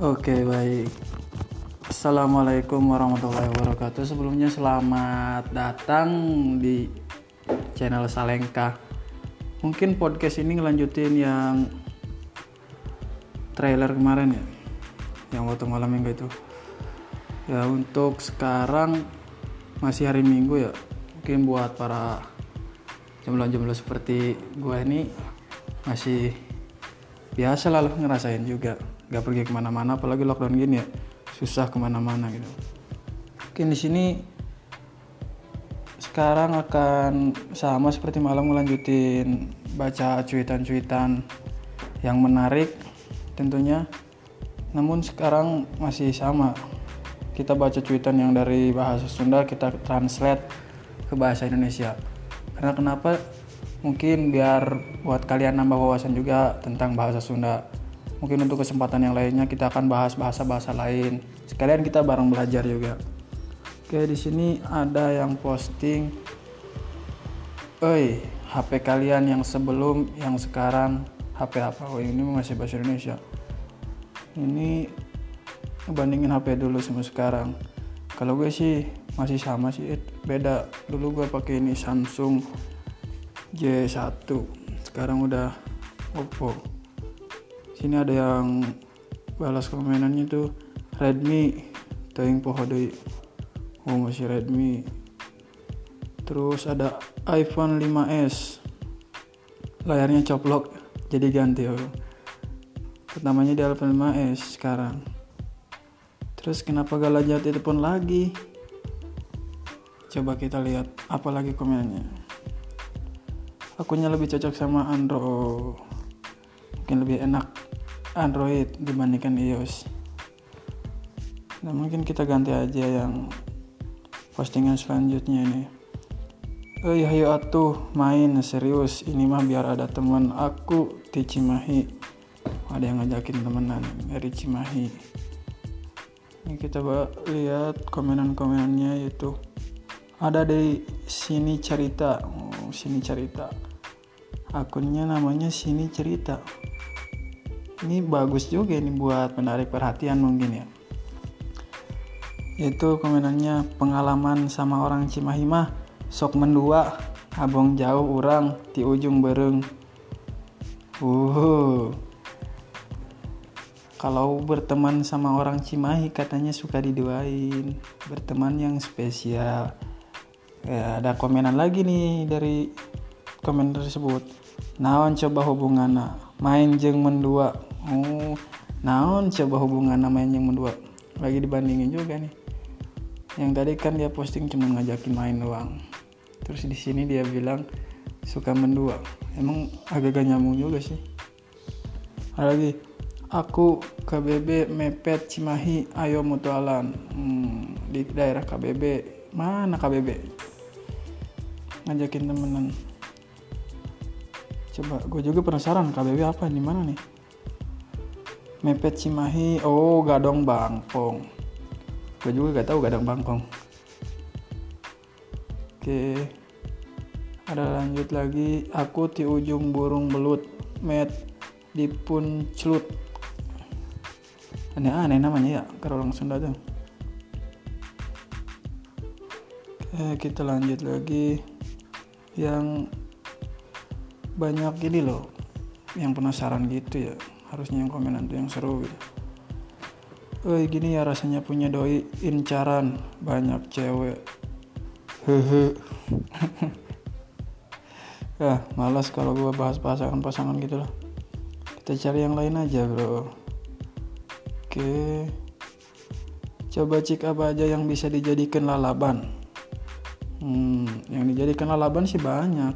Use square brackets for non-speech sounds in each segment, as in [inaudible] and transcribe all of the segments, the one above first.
Oke baik. Assalamualaikum warahmatullahi wabarakatuh. Sebelumnya selamat datang di channel Salengka. Mungkin podcast ini ngelanjutin yang trailer kemarin ya? Yang waktu malam minggu itu. Ya untuk sekarang masih hari minggu ya. Mungkin buat para jomblo-jomblo seperti gue ini Masih biasa lah ngerasain juga nggak pergi ke mana-mana apalagi lockdown gini ya susah ke mana-mana gitu. Mungkin di sini sekarang akan sama seperti malam melanjutin baca cuitan-cuitan yang menarik tentunya. Namun sekarang masih sama. Kita baca cuitan yang dari bahasa Sunda kita translate ke bahasa Indonesia. Karena kenapa? Mungkin biar buat kalian nambah wawasan juga tentang bahasa Sunda mungkin untuk kesempatan yang lainnya kita akan bahas bahasa-bahasa lain sekalian kita bareng belajar juga oke di sini ada yang posting Oi, HP kalian yang sebelum yang sekarang HP apa? Oh ini masih bahasa Indonesia. Ini ngebandingin HP dulu sama sekarang. Kalau gue sih masih sama sih, beda. Dulu gue pakai ini Samsung J1. Sekarang udah Oppo sini ada yang balas komenannya tuh Redmi tayang poho deui oh masih Redmi. Terus ada iPhone 5s layarnya coplok jadi ganti oh. pertamanya di iPhone 5s sekarang. Terus kenapa gak lanjut telepon lagi? Coba kita lihat apa lagi komennya akunnya lebih cocok sama Android mungkin lebih enak Android dibandingkan iOS. Nah mungkin kita ganti aja yang postingan selanjutnya ini. Oh iya ayo atuh main serius. Ini mah biar ada teman aku di Cimahi. Ada yang ngajakin temenan dari Cimahi. Ini kita lihat komenan-komenannya itu ada di sini cerita. Oh, sini cerita. Akunnya namanya sini cerita ini bagus juga ini buat menarik perhatian mungkin ya. Itu komenannya pengalaman sama orang Cimahi mah sok mendua. Abong jauh orang di ujung bereng uh kalau berteman sama orang Cimahi katanya suka diduain. Berteman yang spesial. Ya ada komenan lagi nih dari komen tersebut. Naon coba hubungan main jeng mendua oh naon coba hubungan namanya yang berdua? Lagi dibandingin juga nih. Yang tadi kan dia posting cuma ngajakin main doang. Terus di sini dia bilang suka mendua. Emang agak gak nyambung juga sih. Ada lagi aku KBB mepet Cimahi ayo mutualan. Hmm, di daerah KBB mana KBB ngajakin temenan. Coba gue juga penasaran KBB apa di mana nih mepet Cimahi oh Gadong Bangkong. Gue juga gak tahu Gadong Bangkong. Oke. Ada lanjut lagi aku di ujung burung belut met di celut aneh-aneh namanya ya kalau langsung datang oke kita lanjut lagi. Yang banyak gini loh yang penasaran gitu ya harusnya yang komenan tuh yang seru gitu. Eh gini ya rasanya punya doi incaran. Banyak cewek. Hehe. Ya [laughs] malas kalau gue bahas pasangan-pasangan gitu lah. Kita cari yang lain aja bro. Oke. Coba cek apa aja yang bisa dijadikan lalaban. Hmm yang dijadikan lalaban sih banyak.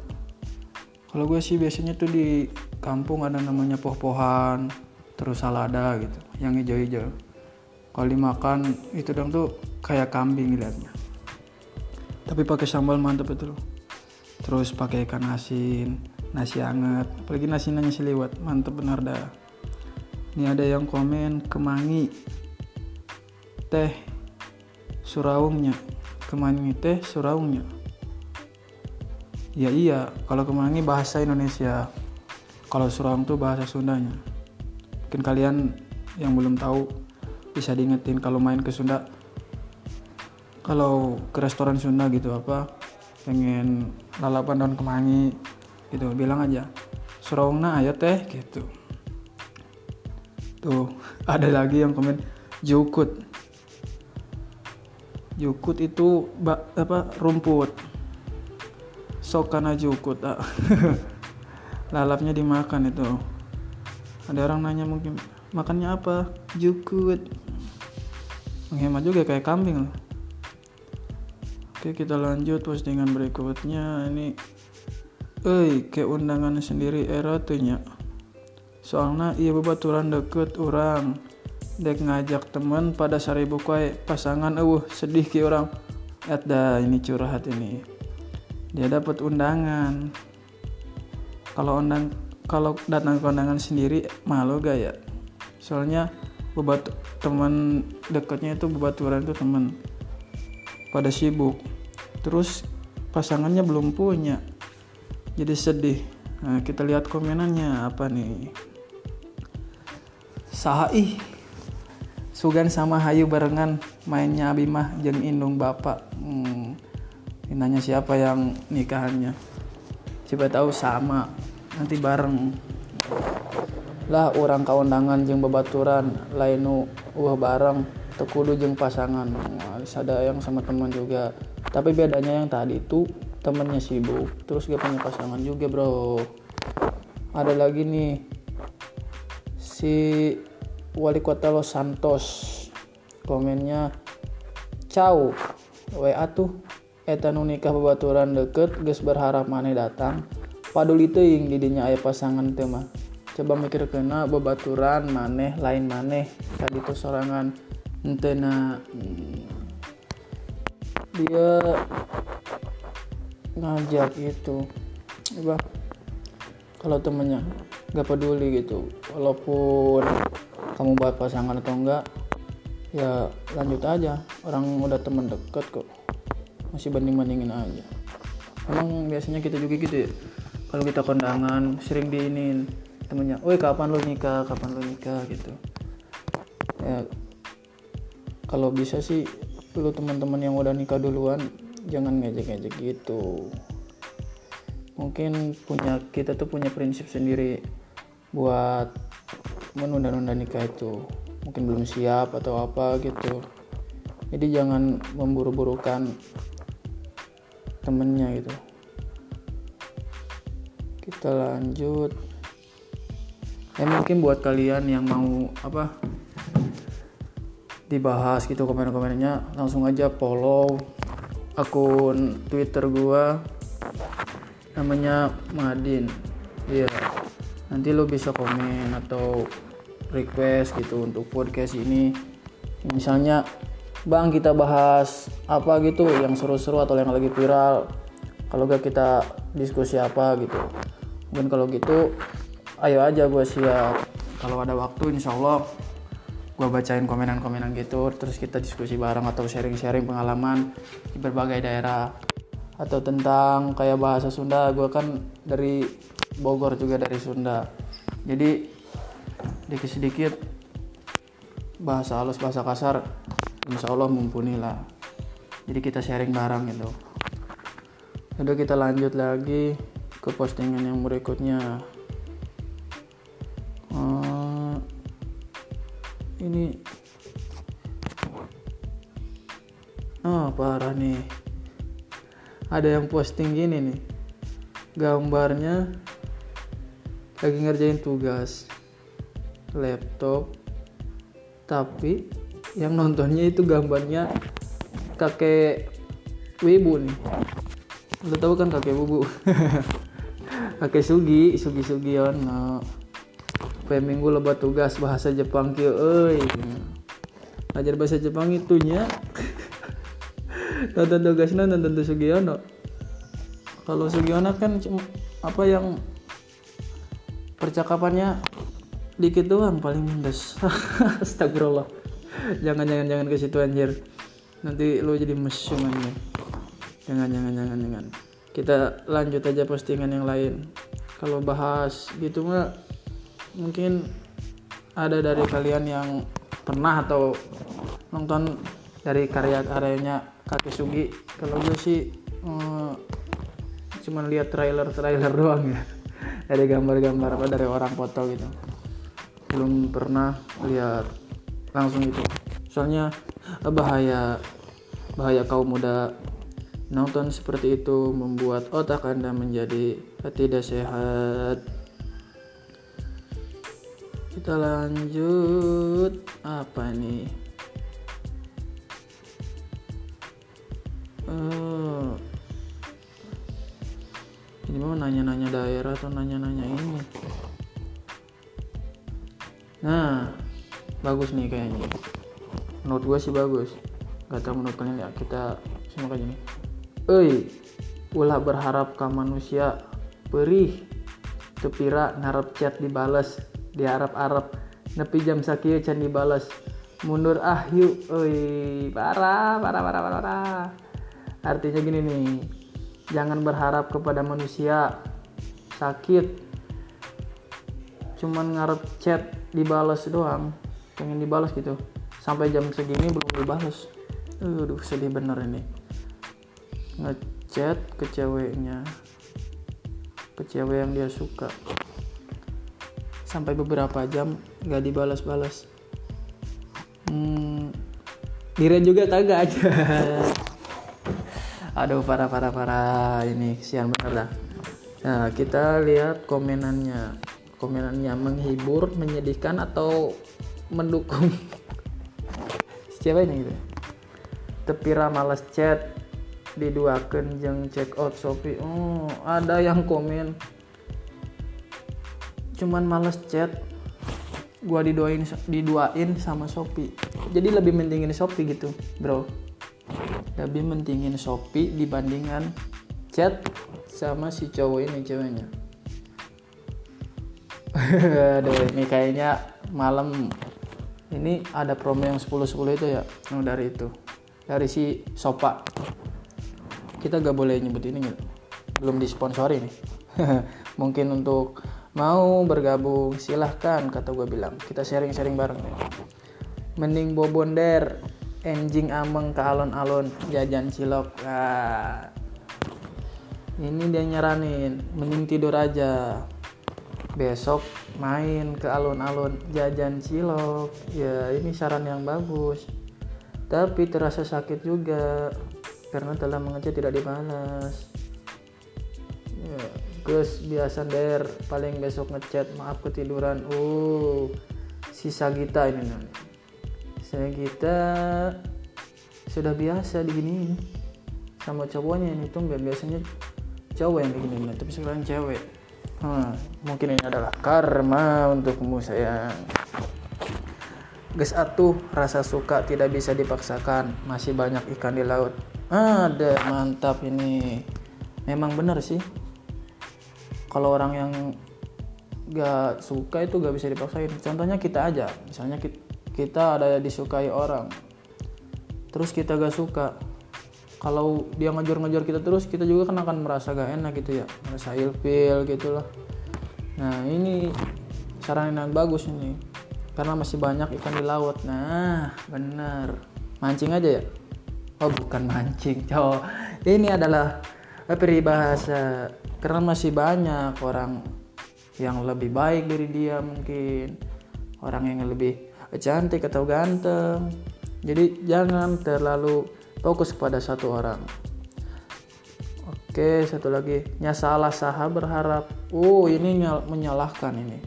Kalau gue sih biasanya tuh di kampung ada namanya poh-pohan terus salada gitu yang hijau-hijau. Kalau dimakan itu dong tuh kayak kambing liatnya tapi pakai sambal mantep itu loh. Terus pakai ikan asin nasi hangat apalagi nasi nasi lewat mantep benar dah. Ini ada yang komen kemangi teh suraungnya. Kemangi teh suraungnya. Ya iya kalau kemangi bahasa Indonesia kalau Surang tuh bahasa Sundanya. Mungkin kalian yang belum tahu bisa diingetin kalau main ke Sunda. Kalau ke restoran Sunda gitu apa pengen lalapan daun kemangi gitu bilang aja serongna ayo teh gitu. Tuh [laughs] ada lagi yang komen jukut. Jukut itu bak, apa rumput. Sok karena jukut ah. [laughs] lalapnya dimakan itu. Ada orang nanya mungkin makannya apa? Jukut. Menghemat juga kayak kambing loh oke kita lanjut postingan berikutnya. Ini eh ke undangan sendiri era tuhnya soalnya iya bebaturan deket orang dek ngajak temen pada seribu kue pasangan uh sedih ki orang ada ini curhat ini. Dia dapat undangan kalau undang kalau datang ke undangan sendiri malu gak ya? Soalnya bebat teman dekatnya itu bebaturan itu teman. Pada sibuk. Terus pasangannya belum punya. Jadi sedih. Nah, kita lihat komenannya. Apa nih? Sahai sugan sama hayu barengan. Mainnya abimah jeng indung bapak. Hmm, nanya siapa yang nikahannya coba tahu sama nanti bareng. Lah orang kaundangan jeng bebaturan lainu wah bareng tekudu jeng pasangan. Ada yang sama teman juga. Tapi bedanya yang tadi itu temennya sibuk terus gak punya pasangan juga bro. Ada lagi nih si wali kota Los Santos. Komennya Ciao WA tuh eta nu nikah babaturan deket geus berharap maneh datang. Paduli teuing didinya aya pasangan teh mah. Coba mikir kena babaturan maneh lain maneh. Tadi tuh sorangan entena hmm, dia ngajak itu coba kalau temennya gak peduli gitu walaupun kamu buat pasangan atau enggak ya lanjut aja. Orang udah temen deket kok masih banding-bandingin aja. Emang biasanya kita juga gitu ya. Kalau kita kondangan sering diinin temennya woi kapan lo nikah? Kapan lo nikah? gitu. Ya kalau bisa sih lu teman-teman yang udah nikah duluan jangan ngejek-ngejek gitu. Mungkin punya kita tuh punya prinsip sendiri buat menunda-nunda nikah itu. Mungkin belum siap atau apa gitu. Jadi jangan memburu-burukan temennya gitu. Kita lanjut. Ya mungkin buat kalian yang mau apa dibahas gitu komen-komennya langsung aja follow akun twitter gua. Namanya Madin. Iya. Nanti lo bisa komen atau request gitu untuk podcast ini. Misalnya bang kita bahas apa gitu yang seru-seru atau yang lagi viral. Kalau gak kita diskusi apa gitu. Mungkin kalau gitu ayo aja gue siap. Kalau ada waktu insya Allah gue bacain komenan-komenan gitu. Terus kita diskusi bareng atau sharing-sharing pengalaman di berbagai daerah. Atau tentang kayak bahasa Sunda gue kan dari Bogor juga dari Sunda. Jadi dikit-sedikit bahasa halus bahasa kasar insya Allah mumpuni lah jadi kita sharing bareng gitu. Udah kita lanjut lagi ke postingan yang berikutnya. Uh, ini. Oh parah nih. Ada yang posting gini nih. Gambarnya lagi ngerjain tugas. Laptop tapi yang nontonnya itu gambarnya kakek wibu nih. Lo tau kan kakek bubu [laughs] kakek Sugi Sugi Sugiono. Pe minggu lebat tugas bahasa Jepang kieu euy. Ajar bahasa Jepang itunya. [laughs] Nonton tugasnya nonton Sugiono. Kalau Sugiono kan cuma apa yang percakapannya dikit doang paling mindes [laughs] astagfirullah jangan jangan jangan ke situ anjir. Nanti lu jadi mesum aja jangan jangan jangan jangan. Kita lanjut aja postingan yang lain. Kalau bahas gitu mah mungkin ada dari kalian yang pernah atau nonton dari karya-karyanya kakek Sugi. Kalau gue sih hmm, cuman lihat trailer-trailer doang ya. Dari gambar-gambar apa dari orang foto gitu. Belum pernah lihat langsung itu soalnya bahaya bahaya kaum muda nonton seperti itu membuat otak anda menjadi tidak sehat. Kita lanjut. Apa nih uh, ini mau nanya-nanya daerah atau nanya-nanya ini? Nah bagus nih kayaknya. Menurut gue sih bagus. Gak tau menurut kalian ya. Kita semoga aja nih. Oi, ulah berharap ke manusia perih. Tepira ngarep chat dibales. Diharap-harap nepi jam sakit can dibales. Mundur ah yuk. Oi parah parah parah parah parah. Artinya gini nih. Jangan berharap kepada manusia sakit. Cuman ngarep chat dibalas doang pengen dibalas gitu. Sampai jam segini belum dibalas. Aduh sedih bener ini. Ngechat ke ceweknya. Ke cewek yang dia suka. Sampai beberapa jam nggak dibalas-balas. Hmm, Dira juga kagak aja. [laughs] Aduh parah parah parah. Ini kesian bener dah. Nah kita lihat komenannya. Komenannya menghibur menyedihkan atau mendukung [laughs] siapa ini gitu. Tepira males chat diduakan jeng check out Shopee. Oh ada yang komen. Cuman males chat gua didoain diduain sama Shopee. Jadi lebih mentingin Shopee gitu bro. Lebih mentingin Shopee dibandingkan chat sama si cowok ini ceweknya. [laughs] Aduh ini kayaknya malam ini ada promo yang 10-10 itu ya? Yang dari itu. Dari si Sopa. Kita gak boleh nyebut ini gitu belum disponsori nih. [laughs] Mungkin untuk mau bergabung silahkan kata gue bilang. Kita sharing-sharing bareng nih. Mending bobonder enjing ameng ke alon-alon jajan cilok. Nah, ini dia nyaranin. Mending tidur aja besok main ke alun-alun jajan cilok. Ya ini saran yang bagus. Tapi terasa sakit juga karena telah mengecek tidak dibalas. Ya, Gus biasa der paling besok ngechat maaf ketiduran. Uh sisa kita ini nih kita sudah biasa diginiin sama cowoknya ini tuh biasanya cowok yang begini tapi sekarang cewek hmm, mungkin ini adalah karma untukmu sayang. Guys atuh rasa suka tidak bisa dipaksakan. Masih banyak ikan di laut. Ada mantap ini. Memang benar sih. Kalau orang yang gak suka itu gak bisa dipaksain. Contohnya kita aja. Misalnya kita ada disukai orang. Terus kita gak suka kalau dia ngejar-ngejar kita terus kita juga kan akan merasa gak enak gitu ya. Merasa ilfil gitu lah nah ini saran yang bagus ini. Karena masih banyak ikan di laut. Nah bener mancing aja ya? Oh bukan mancing cowok. Ini adalah peribahasa. Karena masih banyak orang yang lebih baik dari dia mungkin. Orang yang lebih cantik atau ganteng. Jadi jangan terlalu fokus pada satu orang. Oke, satu lagi. Nyasalah saha berharap. Oh, ini menyalahkan ini.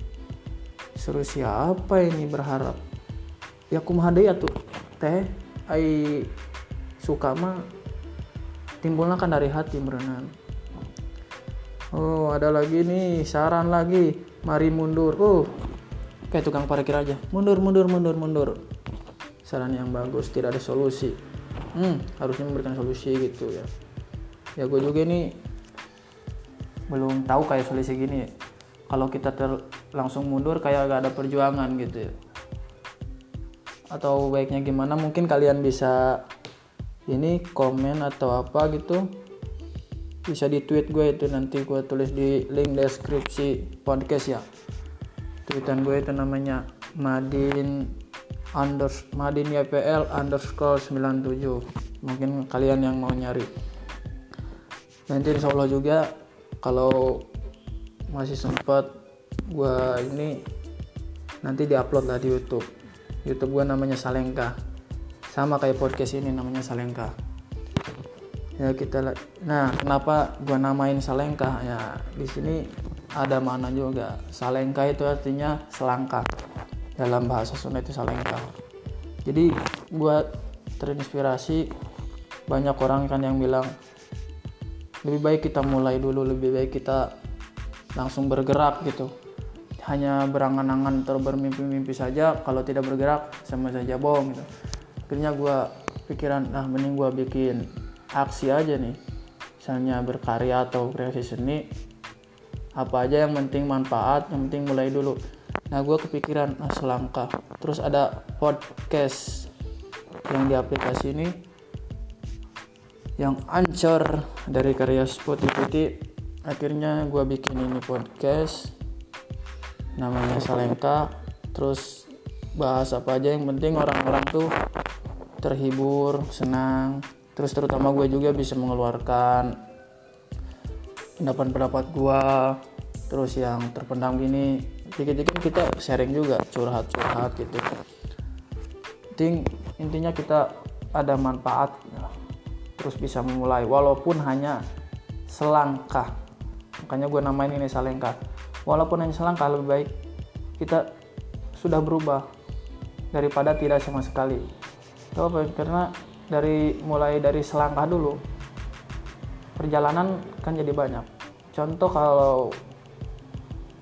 Suruh siapa ini berharap? Ya kumahade ya tuh. Teh ai suka mah timbulnya kan dari hati merenan. Oh, ada lagi nih saran lagi. Mari mundur. Oh, kayak tukang parkir aja mundur mundur mundur mundur saran yang bagus tidak ada solusi hmm, harusnya memberikan solusi gitu ya. Ya gue juga ini belum tahu kayak solusi gini kalau kita ter langsung mundur kayak gak ada perjuangan gitu ya. Atau baiknya gimana? Mungkin kalian bisa ini komen atau apa gitu. Bisa di tweet gue itu nanti gue tulis di link deskripsi podcast ya. Tweetan gue itu namanya Madin unders Madin YPL underscore 97 mungkin kalian yang mau nyari. Nanti insya Allah juga kalau masih sempat gue ini nanti diupload lah di YouTube. YouTube gue namanya Salengka. Sama kayak podcast ini namanya Salengka. Ya kita nah kenapa gue namain Salengka? Ya di sini ada mana juga. Salengka itu artinya selangkah dalam bahasa Sunda itu Salengka jadi gue terinspirasi banyak orang kan yang bilang lebih baik kita mulai dulu lebih baik kita langsung bergerak gitu. Hanya berangan-angan atau bermimpi-mimpi saja kalau tidak bergerak sama saja bohong gitu. Akhirnya gue pikiran nah mending gue bikin aksi aja nih. Misalnya berkarya atau kreasi seni apa aja yang penting manfaat yang penting mulai dulu nah gue kepikiran nah selangkah. Terus ada podcast yang di aplikasi ini yang ancur dari karya Spotify. Akhirnya gue bikin ini podcast namanya Salengka terus bahas apa aja yang penting orang-orang tuh terhibur senang. Terus terutama gue juga bisa mengeluarkan pendapat-pendapat gue terus yang terpendam gini dikit-dikit kita sharing juga curhat-curhat gitu. Penting intinya kita ada manfaat terus bisa memulai walaupun hanya selangkah. Makanya gue namain ini selangkah. Walaupun hanya selangkah lebih baik kita sudah berubah daripada tidak sama sekali. Kenapa? karena dari mulai dari selangkah dulu perjalanan kan jadi banyak. Contoh kalau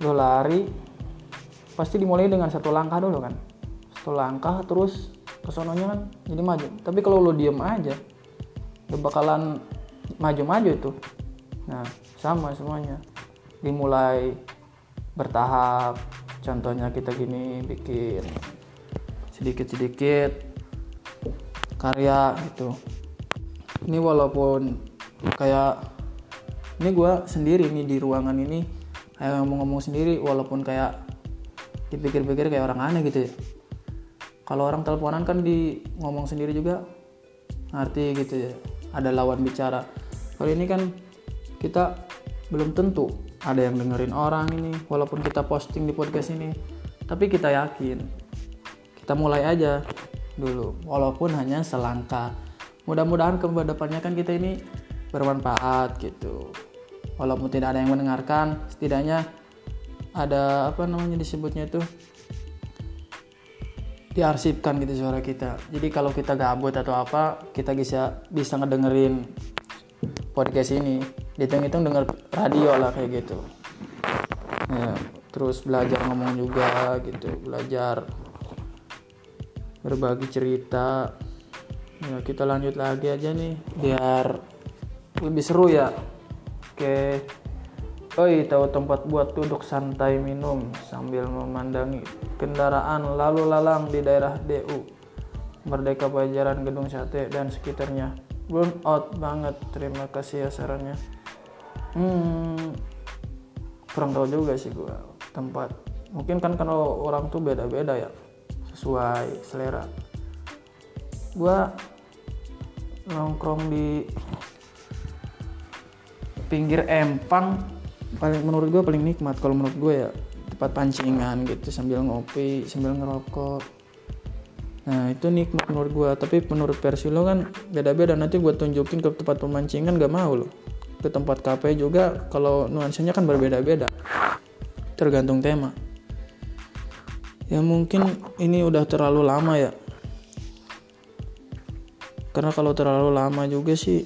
lo lari pasti dimulai dengan satu langkah dulu kan. Satu langkah terus kesononya kan jadi maju. Tapi kalau lo diem aja lo bakalan maju-maju itu nah sama semuanya. Dimulai bertahap contohnya kita gini bikin sedikit-sedikit karya gitu. Ini walaupun kayak ini gue sendiri nih di ruangan ini kayak ngomong-ngomong sendiri walaupun kayak dipikir-pikir kayak orang aneh gitu ya. Kalau orang teleponan kan di ngomong sendiri juga ngerti gitu ya. Ada lawan bicara. Kalau ini kan kita belum tentu ada yang dengerin orang ini walaupun kita posting di podcast ini. Tapi kita yakin kita mulai aja dulu walaupun hanya selangkah. Mudah-mudahan ke depannya kan kita ini bermanfaat gitu. Walaupun tidak ada yang mendengarkan setidaknya ada apa namanya disebutnya itu diarsipkan gitu suara kita. Jadi kalau kita gabut atau apa kita bisa bisa ngedengerin podcast ini. Dihitung-hitung denger radio lah kayak gitu. Ya, terus belajar ngomong juga gitu belajar berbagi cerita. Ya kita lanjut lagi aja nih biar lebih seru ya. Oke Oi, tahu tempat buat duduk santai minum sambil memandangi kendaraan lalu lalang di daerah DU, Merdeka Pajajaran Gedung Sate dan sekitarnya. Burn out banget, terima kasih ya sarannya. Hmm, kurang tahu juga sih gua tempat. Mungkin kan kalau orang tuh beda-beda ya, sesuai selera. Gua nongkrong di pinggir empang paling menurut gue paling nikmat kalau menurut gue ya tempat pancingan gitu sambil ngopi sambil ngerokok. Nah itu nikmat menurut gue tapi menurut versi lo kan beda-beda. Nanti gue tunjukin ke tempat pemancingan gak mau lo. Ke tempat kafe juga kalau nuansanya kan berbeda-beda. Tergantung tema. Ya mungkin ini udah terlalu lama ya. Karena kalau terlalu lama juga sih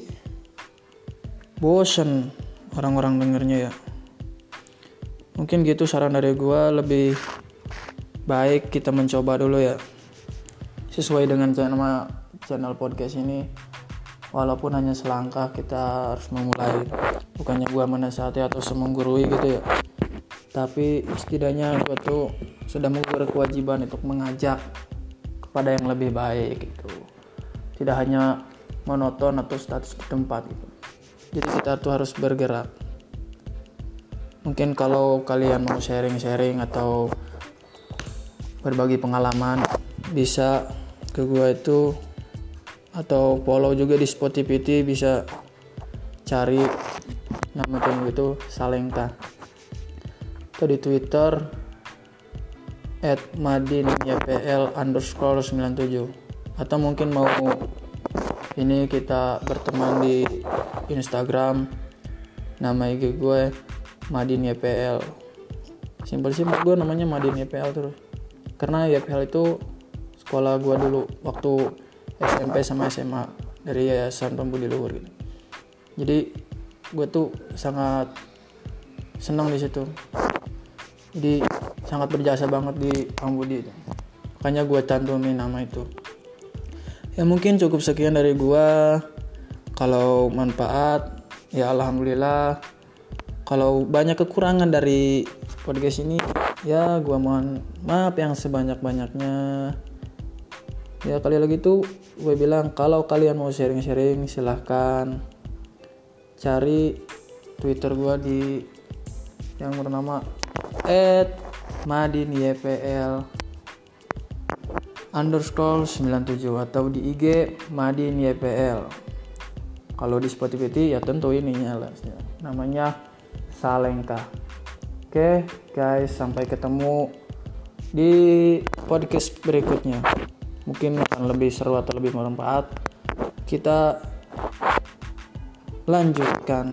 bosen orang-orang dengernya ya mungkin gitu saran dari gue lebih baik kita mencoba dulu ya. Sesuai dengan channel channel podcast ini walaupun hanya selangkah kita harus memulai. Bukannya gue menasihati atau semenggurui gitu ya. Tapi setidaknya gue tuh sudah mengukur kewajiban untuk mengajak kepada yang lebih baik gitu. Tidak hanya monoton atau status di tempat gitu. Jadi kita tuh harus bergerak mungkin kalau kalian mau sharing-sharing atau berbagi pengalaman bisa ke gua itu atau follow juga di Spotify bisa cari nama channel itu Salengta. Atau di Twitter at madin_ypl underscore 97 atau mungkin mau ini kita berteman di Instagram nama IG gue Madin YPL simpel sih gue namanya Madin YPL terus. Karena YPL itu sekolah gue dulu waktu SMP sama SMA dari Yayasan Pembudi Luhur gitu. Jadi gue tuh sangat senang di situ. Jadi sangat berjasa banget di Pembudi itu. Makanya gue cantumin nama itu. Ya mungkin cukup sekian dari gua. Kalau manfaat ya alhamdulillah kalau banyak kekurangan dari podcast ini ya gua mohon maaf yang sebanyak-banyaknya. Ya kali lagi tuh gue bilang kalau kalian mau sharing-sharing silahkan cari twitter gua di yang bernama @madinypl underscore 97 atau di IG Madin YPL kalau di Spotify ya tentu ini lah namanya Salengka. Oke guys sampai ketemu di podcast berikutnya. Mungkin akan lebih seru atau lebih bermanfaat. Kita lanjutkan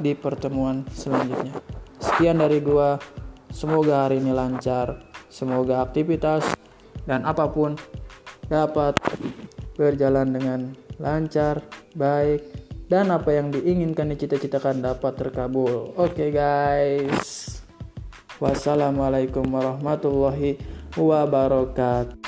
di pertemuan selanjutnya. Sekian dari gua. Semoga hari ini lancar. Semoga aktivitas dan apa pun dapat berjalan dengan lancar, baik, dan apa yang diinginkan dicita-citakan dapat terkabul. Oke okay, guys. Wassalamualaikum warahmatullahi wabarakatuh.